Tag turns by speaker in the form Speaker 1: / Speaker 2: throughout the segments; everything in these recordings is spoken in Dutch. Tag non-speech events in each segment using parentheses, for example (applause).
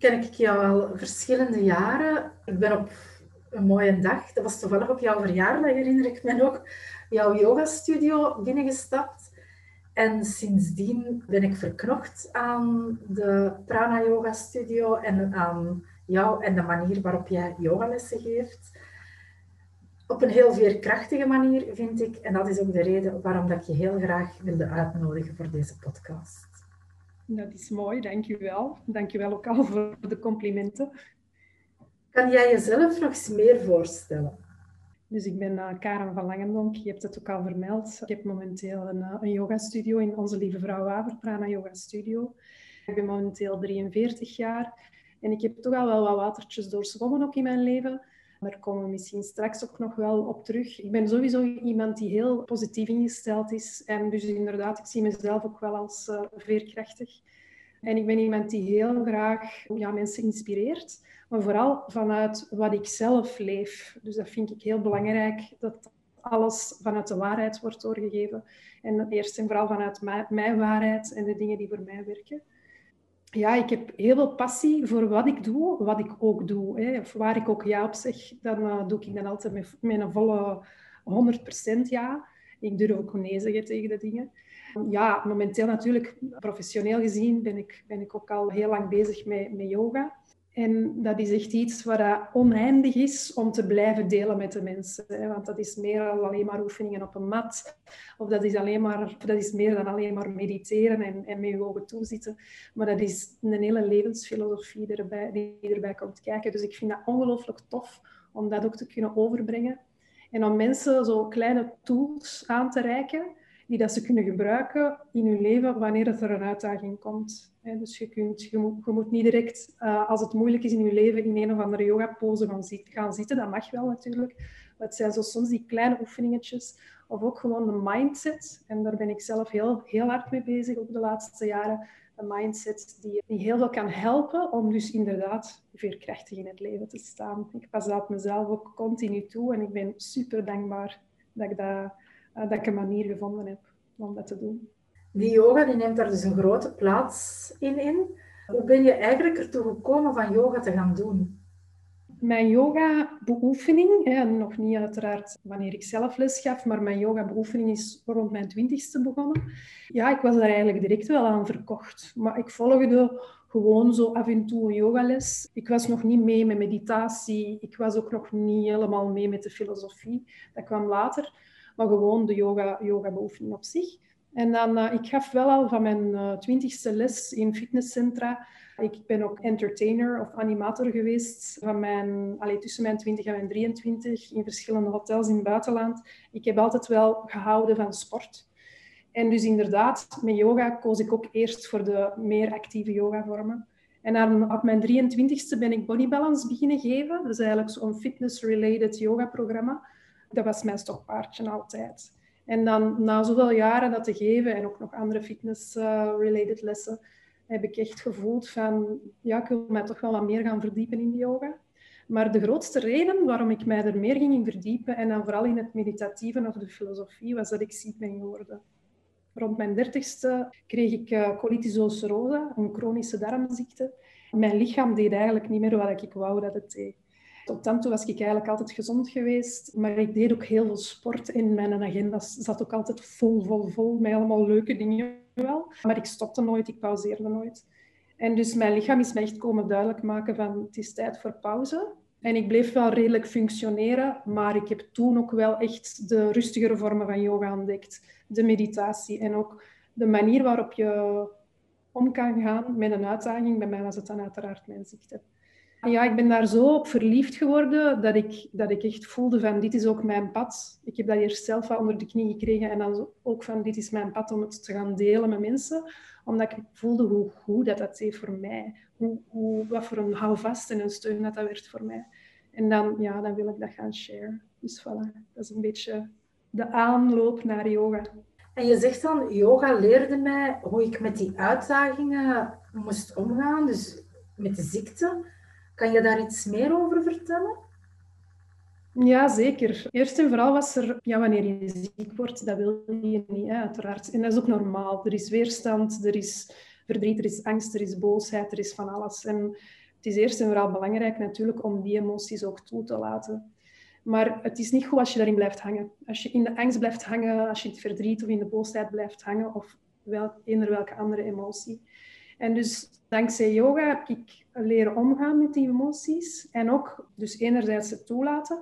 Speaker 1: ken ik jou al verschillende jaren. Ik ben op een mooie dag, dat was toevallig op jouw verjaardag, herinner ik me nog, jouw yogastudio binnengestapt. En sindsdien ben ik verknocht aan de Prana Yoga Studio en aan jou en de manier waarop jij yogalessen geeft. Op een heel veerkrachtige manier, vind ik. En dat is ook de reden waarom dat ik je heel graag wilde uitnodigen voor deze podcast.
Speaker 2: Dat is mooi, dankjewel. Dankjewel ook al voor de complimenten.
Speaker 1: Kan jij jezelf nog eens meer voorstellen?
Speaker 2: Dus ik ben uh, Karen van Langendonk, je hebt het ook al vermeld. Ik heb momenteel een, uh, een yogastudio in Onze Lieve Vrouw Waver, Prana Yoga Studio. Ik ben momenteel 43 jaar en ik heb toch al wel wat watertjes doorzwommen ook in mijn leven. Daar komen we misschien straks ook nog wel op terug. Ik ben sowieso iemand die heel positief ingesteld is. En dus inderdaad, ik zie mezelf ook wel als uh, veerkrachtig. En ik ben iemand die heel graag ja, mensen inspireert. Maar vooral vanuit wat ik zelf leef. Dus dat vind ik heel belangrijk. Dat alles vanuit de waarheid wordt doorgegeven. En eerst en vooral vanuit mijn waarheid en de dingen die voor mij werken ja, ik heb heel veel passie voor wat ik doe, wat ik ook doe. Hè. Of waar ik ook ja op zeg, dan uh, doe ik dan altijd met, met een volle 100% ja. Ik durf ook nee zeggen tegen de dingen. Ja, momenteel natuurlijk, professioneel gezien, ben ik, ben ik ook al heel lang bezig met, met yoga. En dat is echt iets wat oneindig is om te blijven delen met de mensen. Hè? Want dat is meer dan alleen maar oefeningen op een mat. Of dat is, alleen maar, dat is meer dan alleen maar mediteren en, en met je ogen toezitten. Maar dat is een hele levensfilosofie die erbij, die erbij komt kijken. Dus ik vind dat ongelooflijk tof om dat ook te kunnen overbrengen. En om mensen zo kleine tools aan te reiken die dat ze kunnen gebruiken in hun leven wanneer er een uitdaging komt. Dus je, kunt, je, moet, niet direct, uh, als het moeilijk is in je leven, in een of andere yoga-pose gaan, zitten. Dat mag wel natuurlijk. Maar het zijn zo soms die kleine oefeningetjes. Of ook gewoon de mindset. En daar ben ik zelf heel, heel hard mee bezig, ook de laatste jaren. Een mindset die, die heel veel kan helpen om dus inderdaad veerkrachtig in het leven te staan. Ik pas dat mezelf ook continu toe. En ik ben super dankbaar dat ik dat eh, dat ik een manier gevonden heb om dat te doen.
Speaker 1: Die yoga die neemt daar dus een grote plaats in. in. Hoe ben je eigenlijk ertoe gekomen van yoga te gaan doen?
Speaker 2: Mijn yoga-beoefening, nog niet uiteraard wanneer ik zelf les gaf, maar mijn yoga-beoefening is rond mijn twintigste begonnen. Ja, ik was daar eigenlijk direct wel aan verkocht. Maar ik volgde gewoon zo af en toe een yogales. Ik was nog niet mee met meditatie. Ik was ook nog niet helemaal mee met de filosofie. Dat kwam later maar gewoon de yoga, yoga beoefening op zich. En dan, uh, ik gaf wel al van mijn uh, twintigste les in fitnesscentra. Ik ben ook entertainer of animator geweest van mijn, allee, tussen mijn 20 en mijn 23 in verschillende hotels in het buitenland. Ik heb altijd wel gehouden van sport. En dus inderdaad, met yoga koos ik ook eerst voor de meer actieve yogavormen. En dan op mijn 23ste ben ik Body Balance beginnen geven. Dat is eigenlijk zo'n fitness-related yoga-programma dat was mijn stokpaardje altijd. En dan na zoveel jaren dat te geven en ook nog andere fitness-related lessen, heb ik echt gevoeld van, ja, ik wil mij toch wel wat meer gaan verdiepen in de yoga. Maar de grootste reden waarom ik mij er meer ging in verdiepen, en dan vooral in het meditatieve of de filosofie, was dat ik ziek ben geworden. Rond mijn dertigste kreeg ik uh, colitis ulcerosa, een chronische darmziekte. Mijn lichaam deed eigenlijk niet meer wat ik wou dat het deed. Tot dan toe was ik eigenlijk altijd gezond geweest, maar ik deed ook heel veel sport in mijn agenda. zat ook altijd vol, vol, vol met allemaal leuke dingen wel. Maar ik stopte nooit, ik pauzeerde nooit. En dus mijn lichaam is mij echt komen duidelijk maken van het is tijd voor pauze. En ik bleef wel redelijk functioneren, maar ik heb toen ook wel echt de rustigere vormen van yoga ontdekt. De meditatie en ook de manier waarop je om kan gaan met een uitdaging. Bij mij was het dan uiteraard mijn ziekte. Ja, ik ben daar zo op verliefd geworden dat ik, dat ik echt voelde van dit is ook mijn pad. Ik heb dat eerst zelf wel onder de knie gekregen en dan ook van dit is mijn pad om het te gaan delen met mensen. Omdat ik voelde hoe goed dat dat voor mij. Hoe, hoe, wat voor een houvast en een steun dat dat werd voor mij. En dan, ja, dan wil ik dat gaan sharen. Dus voilà, dat is een beetje de aanloop naar yoga.
Speaker 1: En je zegt dan, yoga leerde mij hoe ik met die uitdagingen moest omgaan, dus met de ziekte. Kan je daar iets meer over vertellen?
Speaker 2: Ja, zeker. Eerst en vooral was er, ja, wanneer je ziek wordt, dat wil je niet, uiteraard. En dat is ook normaal. Er is weerstand, er is verdriet, er is angst, er is boosheid, er is van alles. En het is eerst en vooral belangrijk natuurlijk om die emoties ook toe te laten. Maar het is niet goed als je daarin blijft hangen. Als je in de angst blijft hangen, als je in het verdriet of in de boosheid blijft hangen, of wel, eender welke andere emotie. En dus dankzij yoga heb ik leren omgaan met die emoties. En ook, dus enerzijds het toelaten.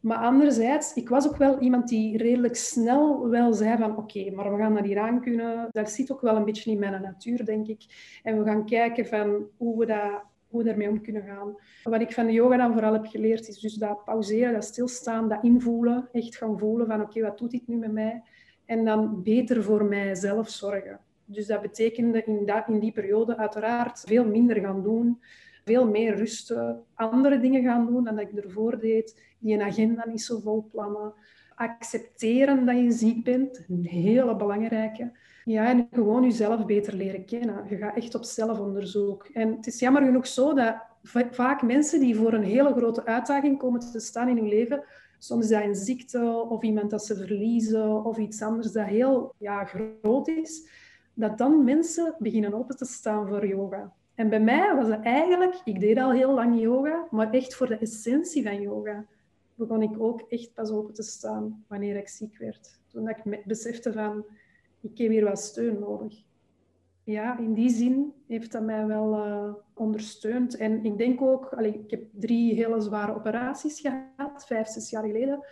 Speaker 2: Maar anderzijds, ik was ook wel iemand die redelijk snel wel zei van oké, maar we gaan dat hier aan kunnen. Dat zit ook wel een beetje in mijn natuur, denk ik. En we gaan kijken van hoe we, dat, hoe daarmee om kunnen gaan. Wat ik van de yoga dan vooral heb geleerd, is dus dat pauzeren, dat stilstaan, dat invoelen. Echt gaan voelen van oké, wat doet dit nu met mij? En dan beter voor mijzelf zorgen. Dus dat betekende in, dat, in die periode uiteraard veel minder gaan doen, veel meer rusten, andere dingen gaan doen dan dat ik ervoor deed, die een agenda niet zo vol plannen, accepteren dat je ziek bent, een hele belangrijke. Ja, en gewoon jezelf beter leren kennen. Je gaat echt op zelfonderzoek. En het is jammer genoeg zo dat vaak mensen die voor een hele grote uitdaging komen te staan in hun leven, soms is dat een ziekte of iemand dat ze verliezen of iets anders dat heel ja, groot is, dat dan mensen beginnen open te staan voor yoga. En bij mij was het eigenlijk, ik deed al heel lang yoga, maar echt voor de essentie van yoga begon ik ook echt pas open te staan wanneer ik ziek werd. Toen ik besefte van, ik heb hier wel steun nodig. Ja, in die zin heeft dat mij wel uh, ondersteund. En ik denk ook, ik heb drie hele zware operaties gehad, vijf, zes jaar geleden.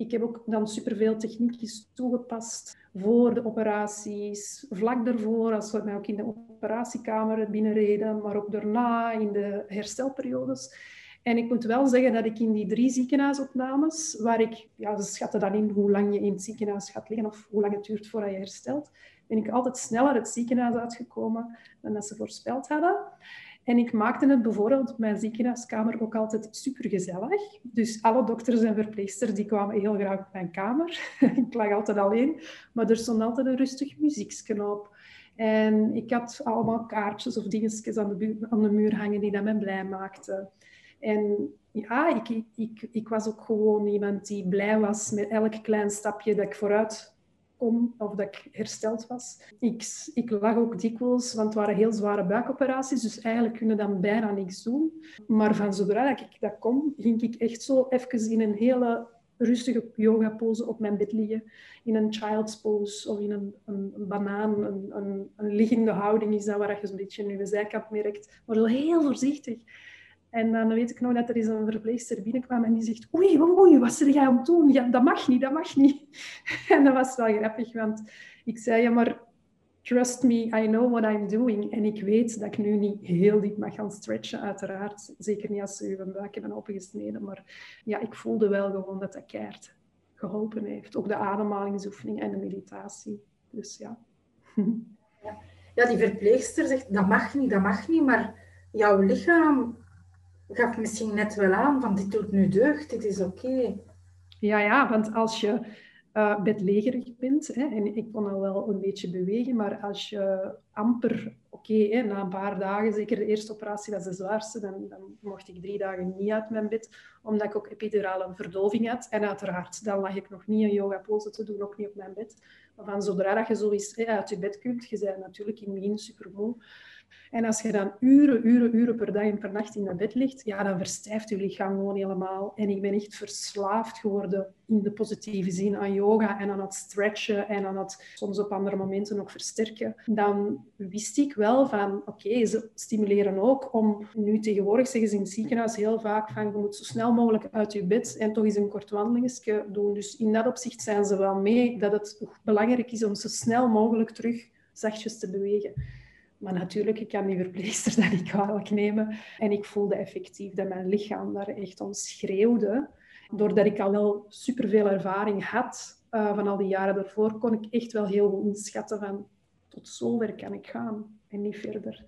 Speaker 2: Ik heb ook dan superveel techniekjes toegepast voor de operaties, vlak daarvoor, als we mij ook in de operatiekamer binnenreden, maar ook daarna in de herstelperiodes. En ik moet wel zeggen dat ik in die drie ziekenhuisopnames, waar ik, ja, ze schatten dan in hoe lang je in het ziekenhuis gaat liggen of hoe lang het duurt voordat je herstelt, ben ik altijd sneller het ziekenhuis uitgekomen dan dat ze voorspeld hadden. En ik maakte het bijvoorbeeld op mijn ziekenhuiskamer ook altijd supergezellig. Dus alle dokters en verpleegsters die kwamen heel graag op mijn kamer. (laughs) ik lag altijd alleen, maar er stond altijd een rustig muziekje. En ik had allemaal kaartjes of dingetjes aan de, aan de muur hangen die dat mij blij maakten. En ja, ik, ik, ik was ook gewoon iemand die blij was met elk klein stapje dat ik vooruit of dat ik hersteld was. Ik, ik lag ook dikwijls, want het waren heel zware buikoperaties, dus eigenlijk kunnen dan bijna niks doen. Maar van zodra dat ik dat kon, ging ik echt zo even in een hele rustige yoga pose op mijn bed liggen. In een child's pose of in een, een, een banaan, een, een, een, liggende houding is dat waar je zo'n beetje nu zijkant merkt. Maar heel voorzichtig. En dan weet ik nog dat er eens een verpleegster binnenkwam en die zegt oei, oei, wat zit jij aan doen? Ja, dat mag niet, dat mag niet. (laughs) En dat was wel grappig, want ik zei, ja, maar trust me, I know what I'm doing. En ik weet dat ik nu niet heel diep mag gaan stretchen, uiteraard. Zeker niet als ze uw buik hebben opengesneden. Maar ja, ik voelde wel gewoon dat dat keert geholpen heeft. Ook de ademhalingsoefening en de meditatie. Dus ja. (laughs)
Speaker 1: Ja, die verpleegster zegt, dat mag niet, dat mag niet. Maar jouw lichaam gaf misschien net wel aan van dit doet nu deugd, dit is oké.
Speaker 2: Ja, ja, want als je uh, bedlegerig bent, hè, en ik kon al wel een beetje bewegen, maar als je amper, oké, na een paar dagen, zeker de eerste operatie was de zwaarste, dan, dan, mocht ik drie dagen niet uit mijn bed, omdat ik ook epidurale verdoving had. En uiteraard, dan lag ik nog niet een yoga pose te doen, ook niet op mijn bed. Maar van zodra dat je zo uit je bed kunt, je bent natuurlijk in het begin super moe, En als je dan uren, uren, uren per dag en per nacht in dat bed ligt, ja, dan verstijft je lichaam gewoon helemaal. En ik ben echt verslaafd geworden in de positieve zin aan yoga en aan het stretchen en aan het soms op andere momenten nog versterken. Dan wist ik wel van, oké, ze stimuleren ook om, nu tegenwoordig zeggen ze in het ziekenhuis heel vaak van, je moet zo snel mogelijk uit je bed en toch eens een kort wandelingetje doen. Dus in dat opzicht zijn ze wel mee dat het belangrijk is om zo snel mogelijk terug zachtjes te bewegen. Maar natuurlijk, ik kan die verpleegster (laughs) dat niet kwalijk nemen. En ik voelde effectief dat mijn lichaam daar echt om schreeuwde. Doordat ik al wel superveel ervaring had uh, van al die jaren daarvoor, kon ik echt wel heel goed inschatten van tot zover kan ik gaan en niet verder.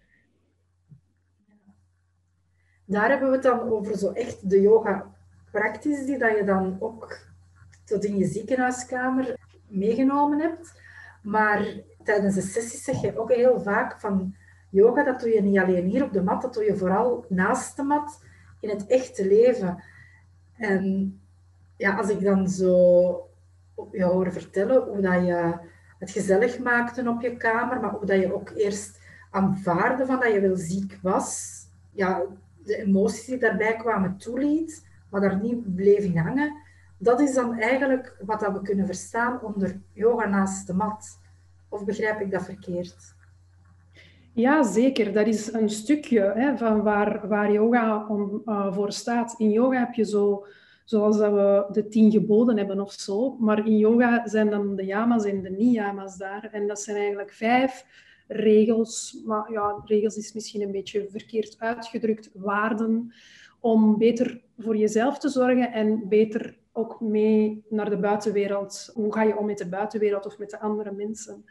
Speaker 1: Daar hebben we het dan over zo echt de yoga praktisch die dat je dan ook tot in je ziekenhuiskamer meegenomen hebt. Maar tijdens de sessies zeg je ook heel vaak van yoga, dat doe je niet alleen hier op de mat, dat doe je vooral naast de mat in het echte leven. En ja, als ik dan zo je hoor vertellen hoe dat je het gezellig maakte op je kamer, maar hoe dat je ook eerst aanvaarde van dat je wel ziek was, ja, de emoties die daarbij kwamen toeliet, maar daar niet bleef hangen, dat is dan eigenlijk wat dat we kunnen verstaan onder yoga naast de mat. Of begrijp ik dat verkeerd?
Speaker 2: Ja, zeker. Dat is een stukje hè, van waar, waar yoga om, uh, voor staat. In yoga heb je zo, zoals dat we de tien geboden hebben of zo. Maar in yoga zijn dan de yamas en de niyamas daar. En dat zijn eigenlijk vijf regels. Maar ja, regels is misschien een beetje verkeerd uitgedrukt. Waarden om beter voor jezelf te zorgen en beter ook mee naar de buitenwereld. Hoe ga je om met de buitenwereld of met de andere mensen?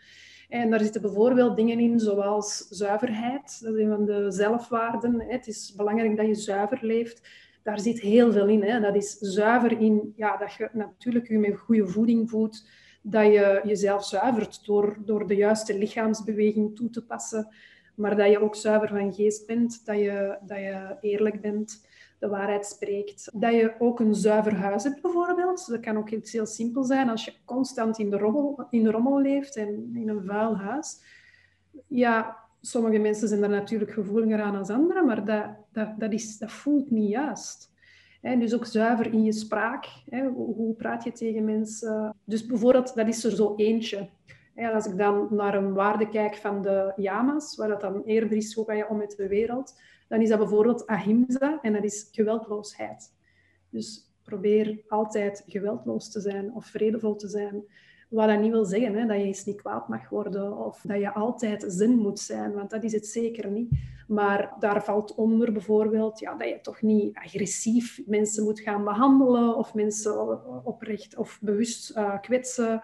Speaker 2: En daar zitten bijvoorbeeld dingen in zoals zuiverheid. Dat is een van de zelfwaarden. Het is belangrijk dat je zuiver leeft. Daar zit heel veel in. Dat is zuiver in ja, dat je natuurlijk je met goede voeding voedt. Dat je jezelf zuivert door, door de juiste lichaamsbeweging toe te passen. Maar dat je ook zuiver van geest bent. Dat je, dat je eerlijk bent de waarheid spreekt. Dat je ook een zuiver huis hebt bijvoorbeeld. Dat kan ook heel simpel zijn als je constant in de rommel, in de rommel leeft en in een vuil huis. Ja, sommige mensen zijn daar natuurlijk gevoeliger aan dan anderen, maar dat, dat, dat, is, dat voelt niet juist. En dus ook zuiver in je spraak. Hoe praat je tegen mensen? Dus bijvoorbeeld, dat is er zo eentje. Als ik dan naar een waarde kijk van de yamas, waar dat dan eerder is, hoe ga je om met de wereld, dan is dat bijvoorbeeld ahimsa en dat is geweldloosheid. Dus probeer altijd geweldloos te zijn of vredevol te zijn. Wat dat niet wil zeggen hè, dat je eens niet kwaad mag worden of dat je altijd zin moet zijn, want dat is het zeker niet. Maar daar valt onder bijvoorbeeld ja, dat je toch niet agressief mensen moet gaan behandelen of mensen oprecht of bewust uh, kwetsen.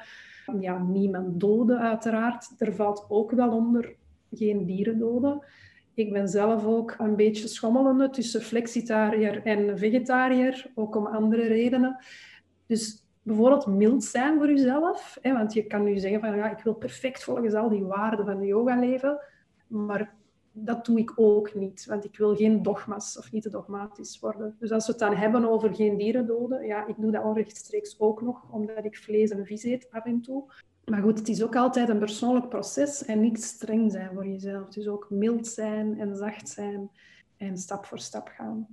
Speaker 2: Ja, niemand doden uiteraard. Er valt ook wel onder geen dieren doden. Ik ben zelf ook een beetje schommelende tussen flexitariër en vegetariër, ook om andere redenen. Dus bijvoorbeeld mild zijn voor jezelf. Hè, want je kan nu zeggen van ja, ik wil perfect volgens al die waarden van yoga leven. Maar dat doe ik ook niet, want ik wil geen dogma's of niet te dogmatisch worden. Dus als we het dan hebben over geen dieren doden, ja, ik doe dat onrechtstreeks ook nog, omdat ik vlees en vis eet af en toe. Maar goed, het is ook altijd een persoonlijk proces en niet streng zijn voor jezelf. Dus ook mild zijn en zacht zijn en stap voor stap gaan.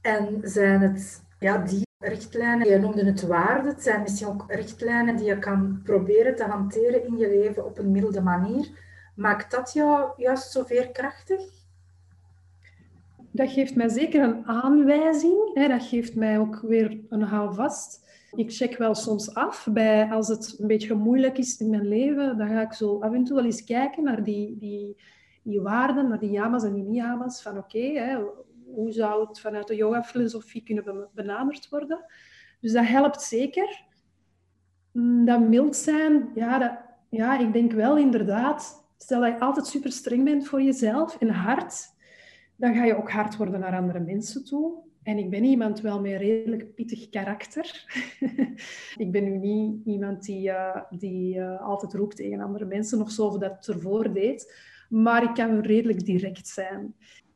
Speaker 1: En zijn het ja, die richtlijnen, je noemde het waarden, het zijn misschien ook richtlijnen die je kan proberen te hanteren in je leven op een milde manier. Maakt dat jou juist zo veerkrachtig?
Speaker 2: Dat geeft mij zeker een aanwijzing. Dat geeft mij ook weer een houvast. Ik check wel soms af bij als het een beetje moeilijk is in mijn leven. Dan ga ik zo af en toe wel eens kijken naar die, die, die waarden, naar die yamas en die niyamas. Van oké, hoe zou het vanuit de yoga-filosofie kunnen benaderd worden? Dus dat helpt zeker. Mm, dat mild zijn, ja, dat, ja, ik denk wel inderdaad. Stel dat je altijd super streng bent voor jezelf en hard, dan ga je ook hard worden naar andere mensen toe. En ik ben iemand wel met een redelijk pittig karakter. (laughs) ik ben nu niet iemand die, uh, die uh, altijd roept tegen andere mensen of zo, of dat ervoor deed. Maar ik kan redelijk direct zijn.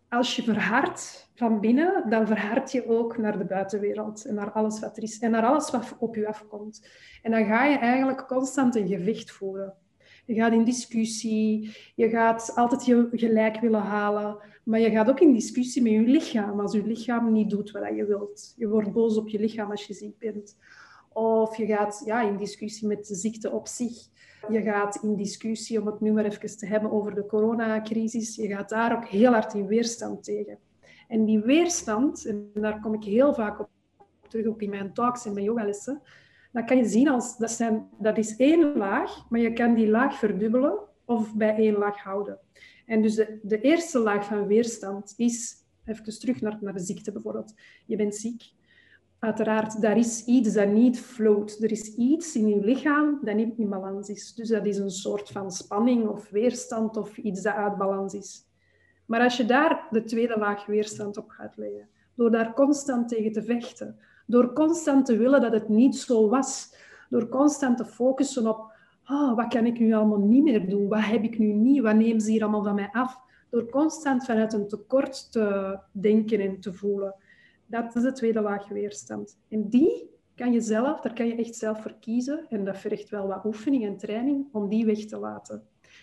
Speaker 2: Als je verhardt van binnen, dan verhard je ook naar de buitenwereld en naar alles wat er is en naar alles wat op je afkomt. En dan ga je eigenlijk constant een gevecht voeren. Je gaat in discussie. Je gaat altijd je gelijk willen halen. Maar je gaat ook in discussie met je lichaam. Als je lichaam niet doet wat je wilt. Je wordt boos op je lichaam als je ziek bent. Of je gaat ja, in discussie met de ziekte op zich. Je gaat in discussie, om het nu maar even te hebben over de coronacrisis, je gaat daar ook heel hard in weerstand tegen. En die weerstand, en daar kom ik heel vaak op terug, ook in mijn talks en mijn yogalessen, dat kan je zien als, dat, zijn, dat is één laag, maar je kan die laag verdubbelen of bij één laag houden. En dus de, de eerste laag van weerstand is, even terug naar, naar de ziekte bijvoorbeeld. Je bent ziek, Uiteraard, daar is iets dat niet float. Er is iets in je lichaam dat niet in balans is. Dus dat is een soort van spanning of weerstand of iets dat uit balans is. Maar als je daar de tweede laag weerstand op gaat leggen, door daar constant tegen te vechten, door constant te willen dat het niet zo was, door constant te focussen op oh, wat kan ik nu allemaal niet meer doen, wat heb ik nu niet, wat nemen ze hier allemaal van mij af, door constant vanuit een tekort te denken en te voelen dat is de tweede laag weerstand. En die kan je zelf, daar kan je echt zelf voor kiezen. En dat vergt wel wat oefening en training om die weg te laten.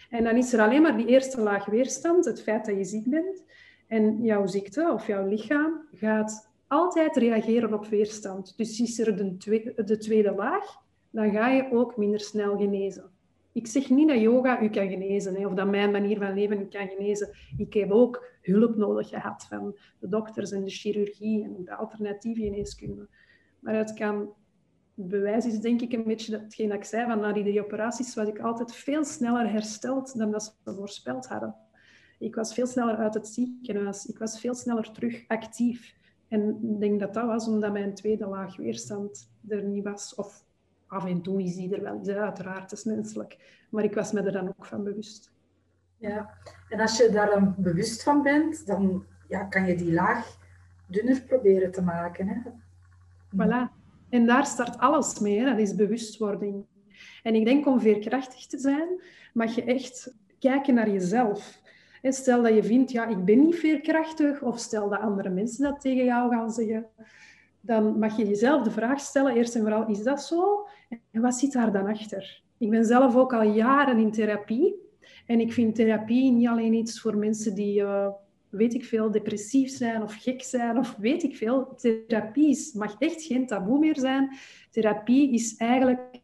Speaker 2: En dan is er alleen maar die eerste laag weerstand, het feit dat je ziek bent. En jouw ziekte of jouw lichaam gaat altijd reageren op weerstand. Dus is er de tweede, de tweede laag, dan ga je ook minder snel genezen. Ik zeg niet dat yoga u kan genezen of dat mijn manier van leven kan genezen. Ik heb ook hulp nodig gehad van de dokters en de chirurgie en de alternatieve geneeskunde. Maar het kan, bewijs is denk ik een beetje hetgeen dat ik zei, van na die drie operaties was ik altijd veel sneller hersteld dan dat ze voorspeld hadden. Ik was veel sneller uit het ziekenhuis. Ik was veel sneller terug actief. En ik denk dat dat was omdat mijn tweede laag weerstand er niet was. Of af en toe is die er wel, ja, uiteraard, het is menselijk. Maar ik was me er dan ook van bewust.
Speaker 1: Ja, en als je daar dan bewust van bent, dan ja, kan je die laag dunner proberen te maken. Hè?
Speaker 2: Voilà. En daar start alles mee, hè? dat is bewustwording. En ik denk om veerkrachtig te zijn, mag je echt kijken naar jezelf. En stel dat je vindt, ja, ik ben niet veerkrachtig, of stel dat andere mensen dat tegen jou gaan zeggen, dan mag je jezelf de vraag stellen, eerst en vooral, is dat zo? En wat zit daar dan achter? Ik ben zelf ook al jaren in therapie. En ik vind therapie niet alleen iets voor mensen die, uh, weet ik veel, depressief zijn of gek zijn of weet ik veel. Therapie mag echt geen taboe meer zijn. Therapie is eigenlijk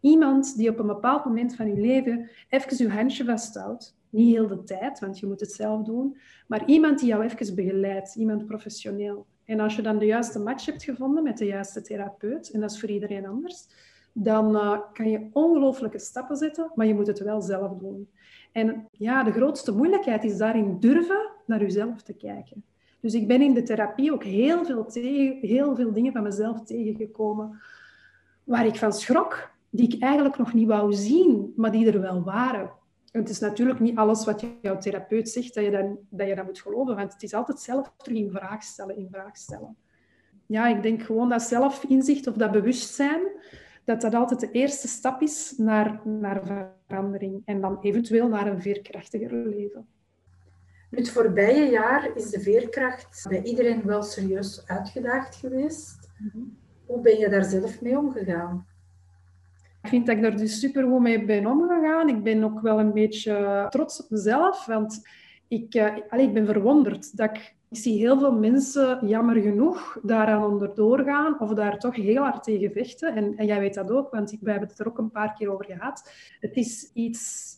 Speaker 2: iemand die op een bepaald moment van je leven even je handje vasthoudt. Niet heel de tijd, want je moet het zelf doen. Maar iemand die jou even begeleidt, iemand professioneel. En als je dan de juiste match hebt gevonden met de juiste therapeut, en dat is voor iedereen anders, dan uh, kan je ongelooflijke stappen zetten, maar je moet het wel zelf doen. En ja, de grootste moeilijkheid is daarin durven naar jezelf te kijken. Dus ik ben in de therapie ook heel veel, tegen, heel veel dingen van mezelf tegengekomen waar ik van schrok, die ik eigenlijk nog niet wou zien, maar die er wel waren. En het is natuurlijk niet alles wat jouw therapeut zegt dat je, dan, dat je dat moet geloven, want het is altijd zelf terug in vraag stellen, in vraag stellen. Ja, ik denk gewoon dat zelfinzicht of dat bewustzijn, dat dat altijd de eerste stap is naar, naar verandering en dan eventueel naar een veerkrachtiger leven.
Speaker 1: Het voorbije jaar is de veerkracht bij iedereen wel serieus uitgedaagd geweest. Mhm. Hoe ben je daar zelf mee omgegaan?
Speaker 2: Ik vind dat ik er dus super goed mee ben omgegaan. Ik ben ook wel een beetje trots op mezelf, want ik, uh, ik ben verwonderd dat ik ik zie heel veel mensen, jammer genoeg, daaraan onderdoor gaan of daar toch heel hard tegen vechten. En, en jij weet dat ook, want wij hebben het er ook een paar keer over gehad. Het is iets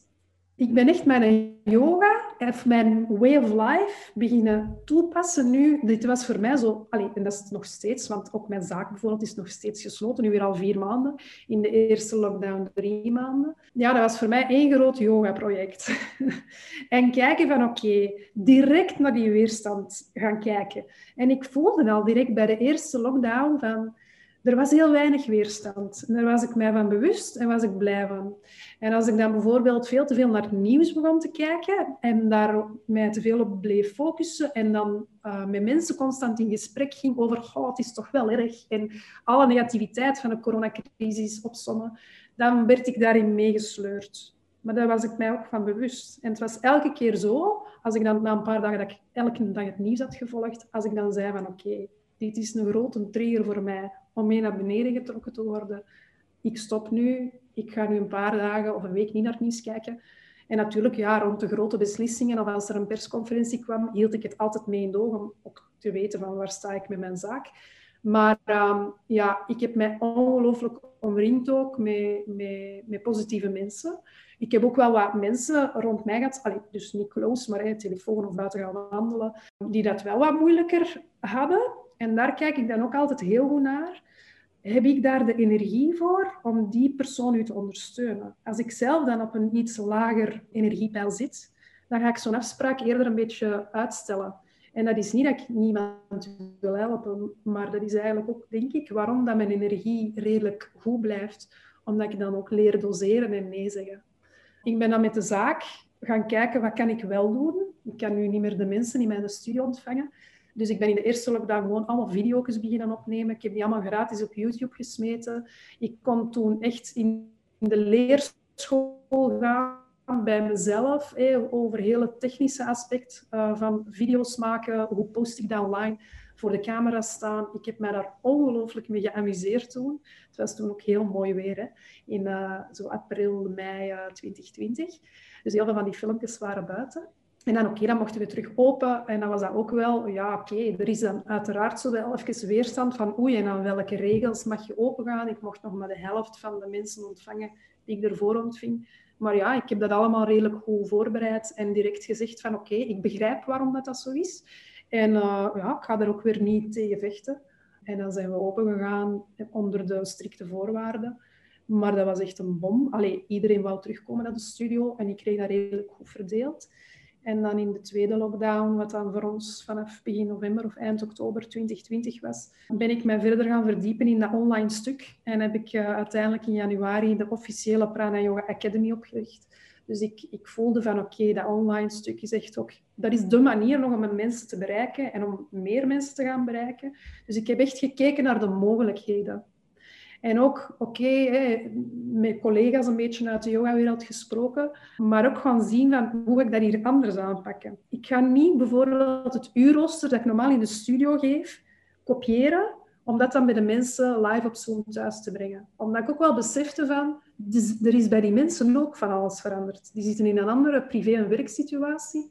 Speaker 2: ik ben echt mijn yoga of mijn way of life beginnen toepassen nu. Dit was voor mij zo, allee, en dat is nog steeds, want ook mijn zaak bijvoorbeeld is nog steeds gesloten, nu weer al vier maanden. In de eerste lockdown drie maanden. Ja, dat was voor mij één groot yoga-project. (laughs) en kijken van oké, direct naar die weerstand gaan kijken. En ik voelde al direct bij de eerste lockdown van er was heel weinig weerstand. En daar was ik mij van bewust en was ik blij van. En als ik dan bijvoorbeeld veel te veel naar het nieuws begon te kijken en daar mij te veel op bleef focussen en dan uh, met mensen constant in gesprek ging over oh, het is toch wel erg en alle negativiteit van de coronacrisis opzommen, dan werd ik daarin meegesleurd. Maar daar was ik mij ook van bewust. En het was elke keer zo, als ik dan na een paar dagen dat ik elke dag het nieuws had gevolgd, als ik dan zei van oké, dit is een grote trigger voor mij om mee naar beneden getrokken te worden. Ik stop nu, ik ga nu een paar dagen of een week niet naar het nieuws kijken. En natuurlijk, ja, rond de grote beslissingen of als er een persconferentie kwam, hield ik het altijd mee in de oog om ook te weten van waar sta ik met mijn zaak. Maar ehm, ja, ik heb mij ongelooflijk omringd ook met, met, met, positieve mensen. Ik heb ook wel wat mensen rond mij gehad, allee, dus niet close, maar telefoon of buiten gaan wandelen, die dat wel wat moeilijker hadden. En daar kijk ik dan ook altijd heel goed naar. Heb ik daar de energie voor om die persoon u te ondersteunen? Als ik zelf dan op een iets lager energiepeil zit, dan ga ik zo'n afspraak eerder een beetje uitstellen. En dat is niet dat ik niemand wil helpen, maar dat is eigenlijk ook, denk ik, waarom dat mijn energie redelijk goed blijft. Omdat ik dan ook leer doseren en nee zeggen. Ik ben dan met de zaak gaan kijken, wat kan ik wel doen? Ik kan nu niet meer de mensen in mijn studio ontvangen. Dus ik ben in de eerste lockdown gewoon allemaal video's beginnen opnemen. Ik heb die allemaal gratis op YouTube gesmeten. Ik kon toen echt in de leerschool gaan bij mezelf over heel het technische aspect uh, van video's maken. Hoe post ik dat online? Voor de camera staan. Ik heb mij daar ongelooflijk mee geamuseerd toen. Het was toen ook heel mooi weer, hè? in uh, zo april, mei uh, eh, 2020. Dus heel veel van die filmpjes waren buiten. En dan, oké, dan mochten we terug open. En dan was dat ook wel, ja, oké, er is dan uiteraard zo wel even weerstand van, oei, en aan welke regels mag je opengaan? Ik mocht nog maar de helft van de mensen ontvangen die ik ervoor ontving. Maar ja, ik heb dat allemaal redelijk goed voorbereid en direct gezegd van, oké, ik begrijp waarom dat, dat zo is. En uh, ja, ik ga er ook weer niet tegen vechten. En dan zijn we opengegaan onder de strikte voorwaarden. Maar dat was echt een bom. Allee, iedereen wou terugkomen naar de studio en ik kreeg dat redelijk goed verdeeld. En dan in de tweede lockdown, wat dan voor ons vanaf begin november of eind oktober 2020 was, ben ik mij verder gaan verdiepen in dat online stuk. En heb ik uh, uiteindelijk in januari de officiële Prana Yoga Academy opgericht. Dus ik, ik voelde van oké, dat online stuk is echt ook... Dat is de manier nog om mensen te bereiken en om meer mensen te gaan bereiken. Dus ik heb echt gekeken naar de mogelijkheden. En ook, oké, met collega's een beetje uit de yoga-wereld gesproken, maar ook gaan zien van hoe ik dat hier anders aanpakken. Ik ga niet bijvoorbeeld het uurrooster dat ik normaal in de studio geef, kopiëren, om dat dan bij de mensen live op Zoom thuis te brengen. Omdat ik ook wel besefte van, er is bij die mensen ook van alles veranderd. Die zitten in een andere privé- en werksituatie.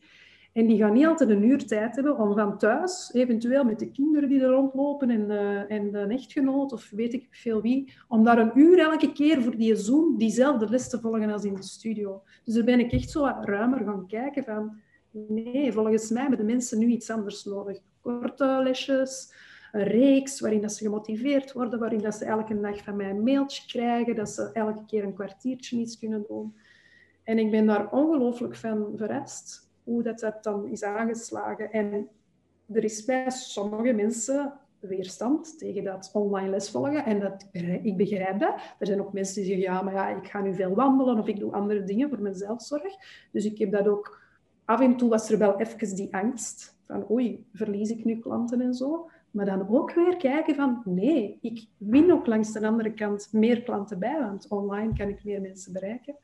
Speaker 2: En die gaan niet altijd een uur tijd hebben om van thuis, eventueel met de kinderen die er rondlopen en de, en echtgenoot of weet ik veel wie, om daar een uur elke keer voor die Zoom diezelfde les te volgen als in de studio. Dus daar ben ik echt zo wat ruimer gaan kijken van, nee, volgens mij hebben de mensen nu iets anders nodig. Korte lesjes, een reeks waarin dat ze gemotiveerd worden, waarin dat ze elke dag van mij een mailtje krijgen, dat ze elke keer een kwartiertje iets kunnen doen. En ik ben daar ongelooflijk van verrast hoe dat, dat dan is aangeslagen. En er is bij sommige mensen weerstand tegen dat online lesvolgen. En dat, ik begrijp dat. Er zijn ook mensen die zeggen, ja, maar ja, ik ga nu veel wandelen of ik doe andere dingen voor mijn zelfzorg. Dus ik heb dat ook... Af en toe was er wel even die angst van, oei, verlies ik nu klanten en zo. Maar dan ook weer kijken van, nee, ik win ook langs de andere kant meer klanten bij, want online kan ik meer mensen bereiken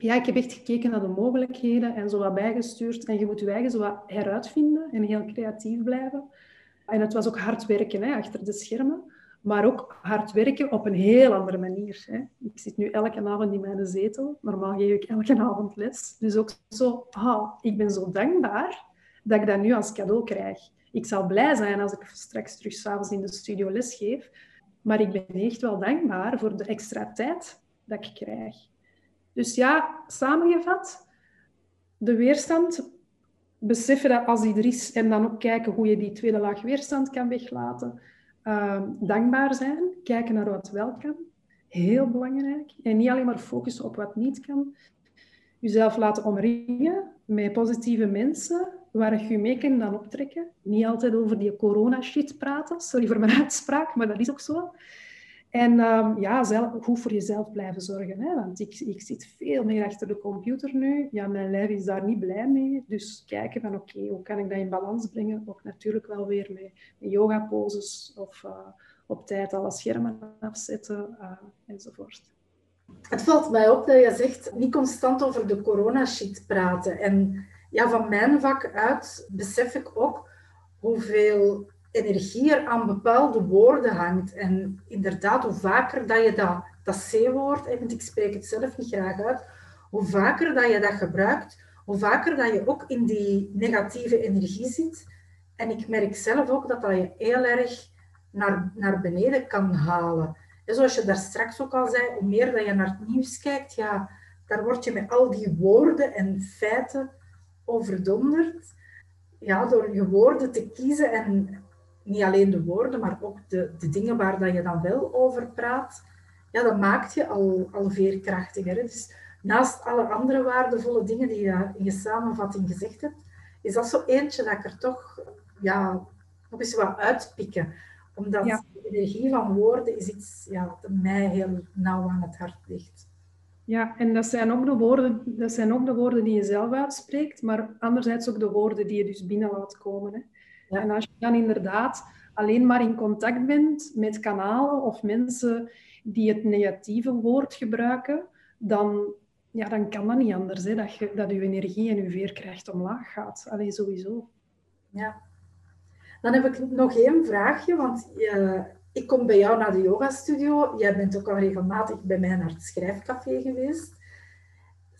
Speaker 2: ja, ik heb echt gekeken naar de mogelijkheden en zo wat bijgestuurd. En je moet je eigen zo wat heruitvinden en heel creatief blijven. En het was ook hard werken hè, achter de schermen, maar ook hard werken op een heel andere manier. Hè. Ik zit nu elke avond in mijn zetel. Normaal geef ik elke avond les. Dus ook zo, ah, ik ben zo dankbaar dat ik dat nu als cadeau krijg. Ik zal blij zijn als ik straks terug s'avonds in de studio les geef. Maar ik ben echt wel dankbaar voor de extra tijd dat ik krijg. Dus ja, samengevat, de weerstand, beseffen dat als die er is en dan ook kijken hoe je die tweede laag weerstand kan weglaten. Uh, dankbaar zijn, kijken naar wat wel kan. Heel belangrijk. En niet alleen maar focussen op wat niet kan. Jezelf laten omringen met positieve mensen waar je mee kan dan optrekken. Niet altijd over die corona-shit praten. Sorry voor mijn (laughs) uitspraak, maar dat is ook zo. En um, ja, zelf, goed voor jezelf blijven zorgen. Hè? Want ik, ik zit veel meer achter de computer nu. Ja, mijn lijf is daar niet blij mee. Dus kijken van oké, hoe kan ik dat in balans brengen? Ook natuurlijk wel weer met, met yoga-poses of uh, op tijd alle schermen afzetten uh, enzovoort.
Speaker 1: Het valt mij op dat je zegt niet constant over de corona-shit praten. En ja, van mijn vak uit besef ik ook hoeveel energie er aan bepaalde woorden hangt. En inderdaad, hoe vaker dat je dat, dat C-woord, want ik spreek het zelf niet graag uit, hoe vaker dat je dat gebruikt, hoe vaker dat je ook in die negatieve energie zit. En ik merk zelf ook dat dat je heel erg naar, naar beneden kan halen. En zoals je daar straks ook al zei, hoe meer dat je naar het nieuws kijkt, ja, daar word je met al die woorden en feiten overdonderd. Ja, door je woorden te kiezen en niet alleen de woorden, maar ook de, de dingen waar dat je dan wel over praat, ja, dat maakt je al, al veerkrachtiger. Dus naast alle andere waardevolle dingen die je in je samenvatting gezegd hebt, is dat zo eentje dat ik er toch ja, nog eens wat uitpikken. Omdat de energie van woorden is iets ja, dat mij heel nauw aan het hart ligt.
Speaker 2: Ja, en dat zijn, ook de woorden, dat zijn ook de woorden die je zelf uitspreekt, maar anderzijds ook de woorden die je dus binnen laat komen. Hè. Ja. En als je dan inderdaad alleen maar in contact bent met kanalen of mensen die het negatieve woord gebruiken, dan, ja, dan kan dat niet anders. Hè, dat, je, dat je energie en je veerkracht omlaag gaat. Alleen sowieso.
Speaker 1: Ja. Dan heb ik nog één vraagje, want uh, ik kom bij jou naar de yogastudio. Jij bent ook al regelmatig bij mij naar het schrijfcafé geweest.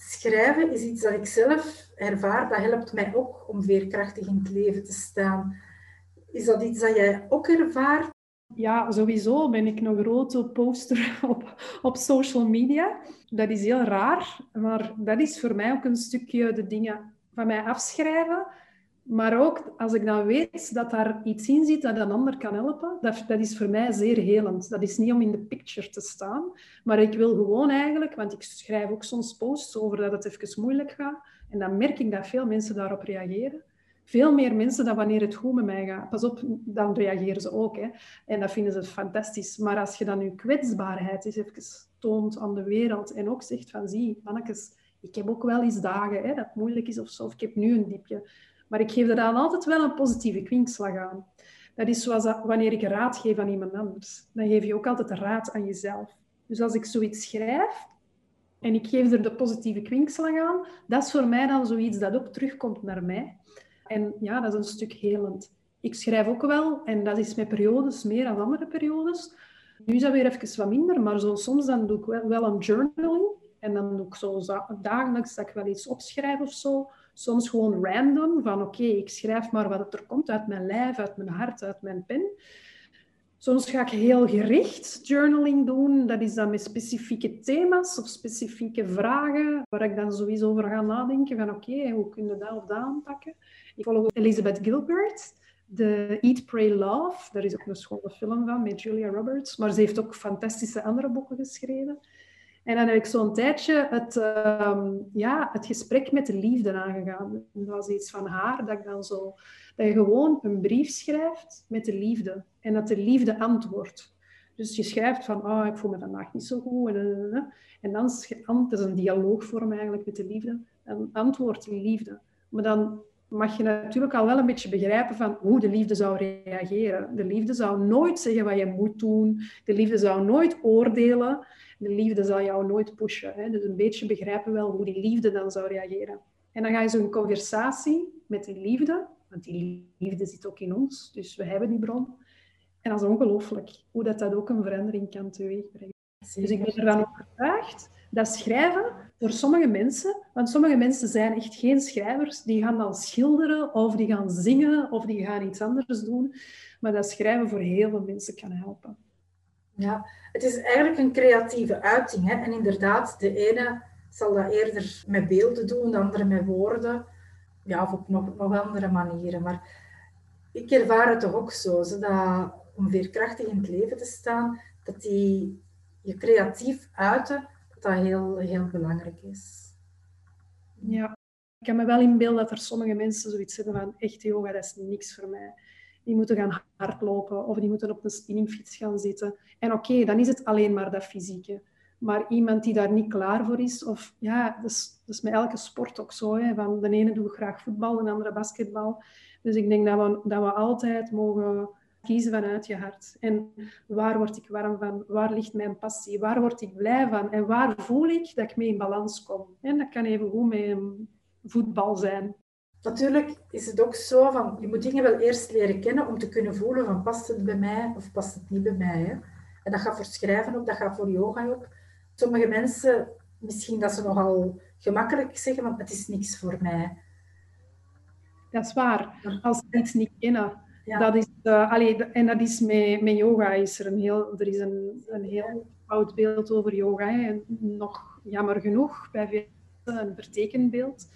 Speaker 1: Schrijven is iets dat ik zelf ervaar. Dat helpt mij ook om veerkrachtig in het leven te staan. Is dat iets dat jij ook ervaart?
Speaker 2: Ja, sowieso ben ik een grote poster (laughs) op, op social media. Dat is heel raar, maar dat is voor mij ook een stukje de dingen van mij afschrijven. Maar ook als ik dan weet dat daar iets in zit dat een ander kan helpen, dat, dat is voor mij zeer helend. Dat is niet om in de picture te staan, maar ik wil gewoon eigenlijk, want ik schrijf ook soms posts over dat het even moeilijk gaat. En dan merk ik dat veel mensen daarop reageren veel meer mensen dan wanneer het goed met mij gaat. Pas op, dan reageren ze ook. Hè. En dat vinden ze fantastisch. Maar als je dan je kwetsbaarheid eens even toont aan de wereld en ook zegt van, zie, mannetjes, ik heb ook wel eens dagen hè, dat het moeilijk is of zo, of ik heb nu een diepje. Maar ik geef er dan altijd wel een positieve kwinkslag aan. Dat is zoals wanneer ik raad geef aan iemand anders. Dan geef je ook altijd raad aan jezelf. Dus als ik zoiets schrijf en ik geef er de positieve kwinkslag aan, dat is voor mij dan zoiets dat ook terugkomt naar mij. En ja, dat is een stuk helend. Ik schrijf ook wel, en dat is met periodes meer dan andere periodes. Nu is dat weer even wat minder, maar zo, soms dan doe ik wel, wel een journaling. En dan doe ik zo dagelijks dat ik wel iets opschrijf of zo. Soms gewoon random, van oké, ik schrijf maar wat er komt uit mijn lijf, uit mijn hart, uit mijn pen. Soms ga ik heel gericht journaling doen. Dat is dan met specifieke thema's of specifieke vragen, waar ik dan sowieso over ga nadenken van oké, hoe kun je dat of dat aanpakken. Ik volg Elizabeth Gilbert, de Eat, Pray, Love. Daar is ook een schone film van met Julia Roberts. Maar ze heeft ook fantastische andere boeken geschreven. En dan heb ik zo'n tijdje het, ehm, ja, het gesprek met de liefde aangegaan. Dat was iets van haar, dat, ik dan zo, dat je gewoon een brief schrijft met de liefde. En dat de liefde antwoordt. Dus je schrijft van, oh, ik voel me vandaag niet zo goed. En, en dan, het is een dialoogvorm eigenlijk met de liefde. En antwoordt de liefde. Maar dan mag je natuurlijk al wel een beetje begrijpen van hoe de liefde zou reageren. De liefde zou nooit zeggen wat je moet doen. De liefde zou nooit oordelen. De liefde zal jou nooit pushen. Hè? Dus een beetje begrijpen wel hoe die liefde dan zou reageren. En dan ga je zo'n conversatie met die liefde, want die liefde zit ook in ons, dus we hebben die bron. En dat is ongelooflijk, hoe dat, dat ook een verandering kan teweegbrengen. Dus ik ben ervan overtuigd dat schrijven voor sommige mensen, want sommige mensen zijn echt geen schrijvers, die gaan dan schilderen of die gaan zingen of die gaan iets anders doen, maar dat schrijven voor heel veel mensen kan helpen.
Speaker 1: Ja, het is eigenlijk een creatieve uiting. Hè? En inderdaad, de ene zal dat eerder met beelden doen, de andere met woorden, ja, of op nog, nog andere manieren. Maar ik ervaar het toch ook zo, dat om veerkrachtig in het leven te staan, dat die je creatief uiten, dat heel, heel belangrijk is.
Speaker 2: Ja, ik kan me wel inbeelden dat er sommige mensen zoiets hebben van echt yoga, dat is niks voor mij. Die moeten gaan hardlopen of die moeten op een spinningfiets gaan zitten. En oké, dan is het alleen maar dat fysieke. Maar iemand die daar niet klaar voor is, of ja, dat is met elke sport ook zo. Hè, van de ene doet graag voetbal, de andere basketbal. Dus ik denk dat we, dat we altijd mogen kiezen vanuit je hart. En waar word ik warm van? Waar ligt mijn passie? Waar word ik blij van? En waar voel ik dat ik mee in balans kom? En dat kan even goed met voetbal zijn.
Speaker 1: Natuurlijk is het ook zo van, je moet dingen wel eerst leren kennen om te kunnen voelen van past het bij mij of past het niet bij mij. Hè? En dat gaat voor schrijven ook, dat gaat voor yoga ook. Sommige mensen, misschien dat ze nogal gemakkelijk zeggen, want het is niks voor mij.
Speaker 2: Dat is waar. Als ze iets niet kennen. Dat is, uh, en dat is met, met yoga is er een heel, er is een, een heel oud beeld over yoga. Hè. En nog jammer genoeg bij veel een vertekend beeld.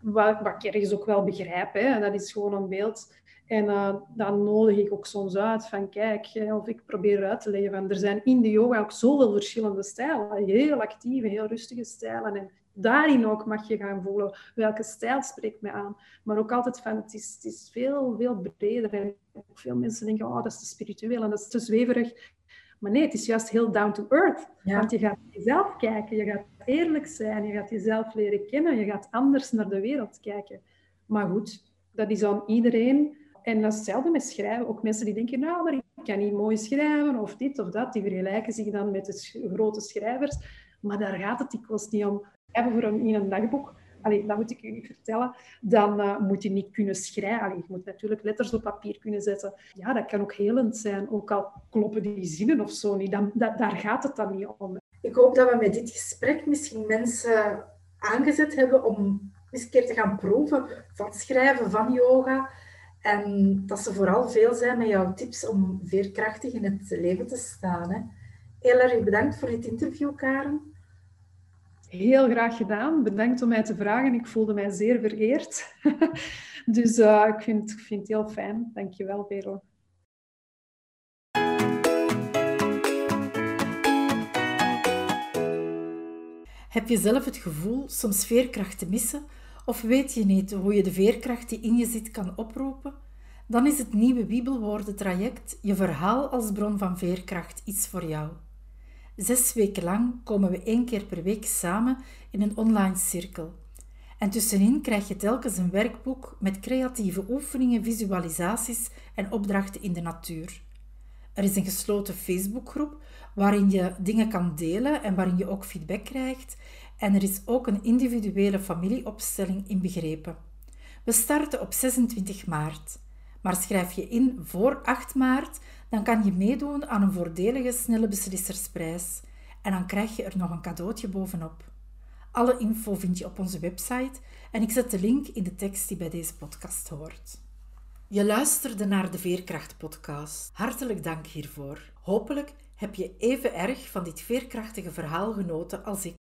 Speaker 2: Wat, wat ik ergens ook wel begrijp. Hè. Dat is gewoon een beeld en uh, dan nodig ik ook soms uit van kijk, of ik probeer uit te leggen er zijn in de yoga ook zoveel verschillende stijlen. Heel actieve, heel rustige stijlen. En daarin ook mag je gaan voelen welke stijl spreekt mij aan. Maar ook altijd van het is, het is veel, veel breder. En veel mensen denken, oh dat is te spiritueel en dat is te zweverig. Maar nee, het is juist heel down to earth. Want je gaat jezelf kijken, je gaat eerlijk zijn, je gaat jezelf leren kennen, je gaat anders naar de wereld kijken. Maar goed, dat is aan iedereen en dat is hetzelfde met schrijven. Ook mensen die denken, nou, maar ik kan niet mooi schrijven of dit of dat. Die vergelijken zich dan met de grote schrijvers. Maar daar gaat het dikwijls niet om. Voor een, in een dagboek, allee, dat moet ik u niet vertellen, dan uh, moet je niet kunnen schrijven. Je moet natuurlijk letters op papier kunnen zetten. Ja, dat kan ook helend zijn, ook al kloppen die zinnen of zo niet. Dan, daar gaat het dan niet om.
Speaker 3: Ik hoop dat we met dit gesprek misschien mensen aangezet hebben om eens een keer te gaan proeven van schrijven, van yoga. En dat ze vooral veel zijn met jouw tips om veerkrachtig in het leven te staan. Hè. Heel erg bedankt voor dit interview, Karen.
Speaker 2: Heel graag gedaan. Bedankt om mij te vragen. Ik voelde mij zeer vereerd. (laughs) dus uh, ik, vind, het heel fijn. Dankjewel, Perel.
Speaker 1: Heb je zelf het gevoel soms veerkracht te missen of weet je niet hoe je de veerkracht die in je zit kan oproepen? Dan is het nieuwe Bibelwoorden-traject Je verhaal als bron van veerkracht iets voor jou. Zes weken lang komen we één keer per week samen in een online cirkel. En tussenin krijg je telkens een werkboek met creatieve oefeningen, visualisaties en opdrachten in de natuur. Er is een gesloten Facebookgroep waarin je dingen kan delen en waarin je ook feedback krijgt en er is ook een individuele familieopstelling inbegrepen. We starten op 26 maart. Maar schrijf je in voor 8 maart, dan kan je meedoen aan een voordelige snelle beslissersprijs. En dan krijg je er nog een cadeautje bovenop. Alle info vind je op onze website en ik zet de link in de tekst die bij deze podcast hoort. Je luisterde naar de Veerkracht-podcast. Hartelijk dank hiervoor. Hopelijk heb je even erg van dit veerkrachtige verhaal genoten als ik.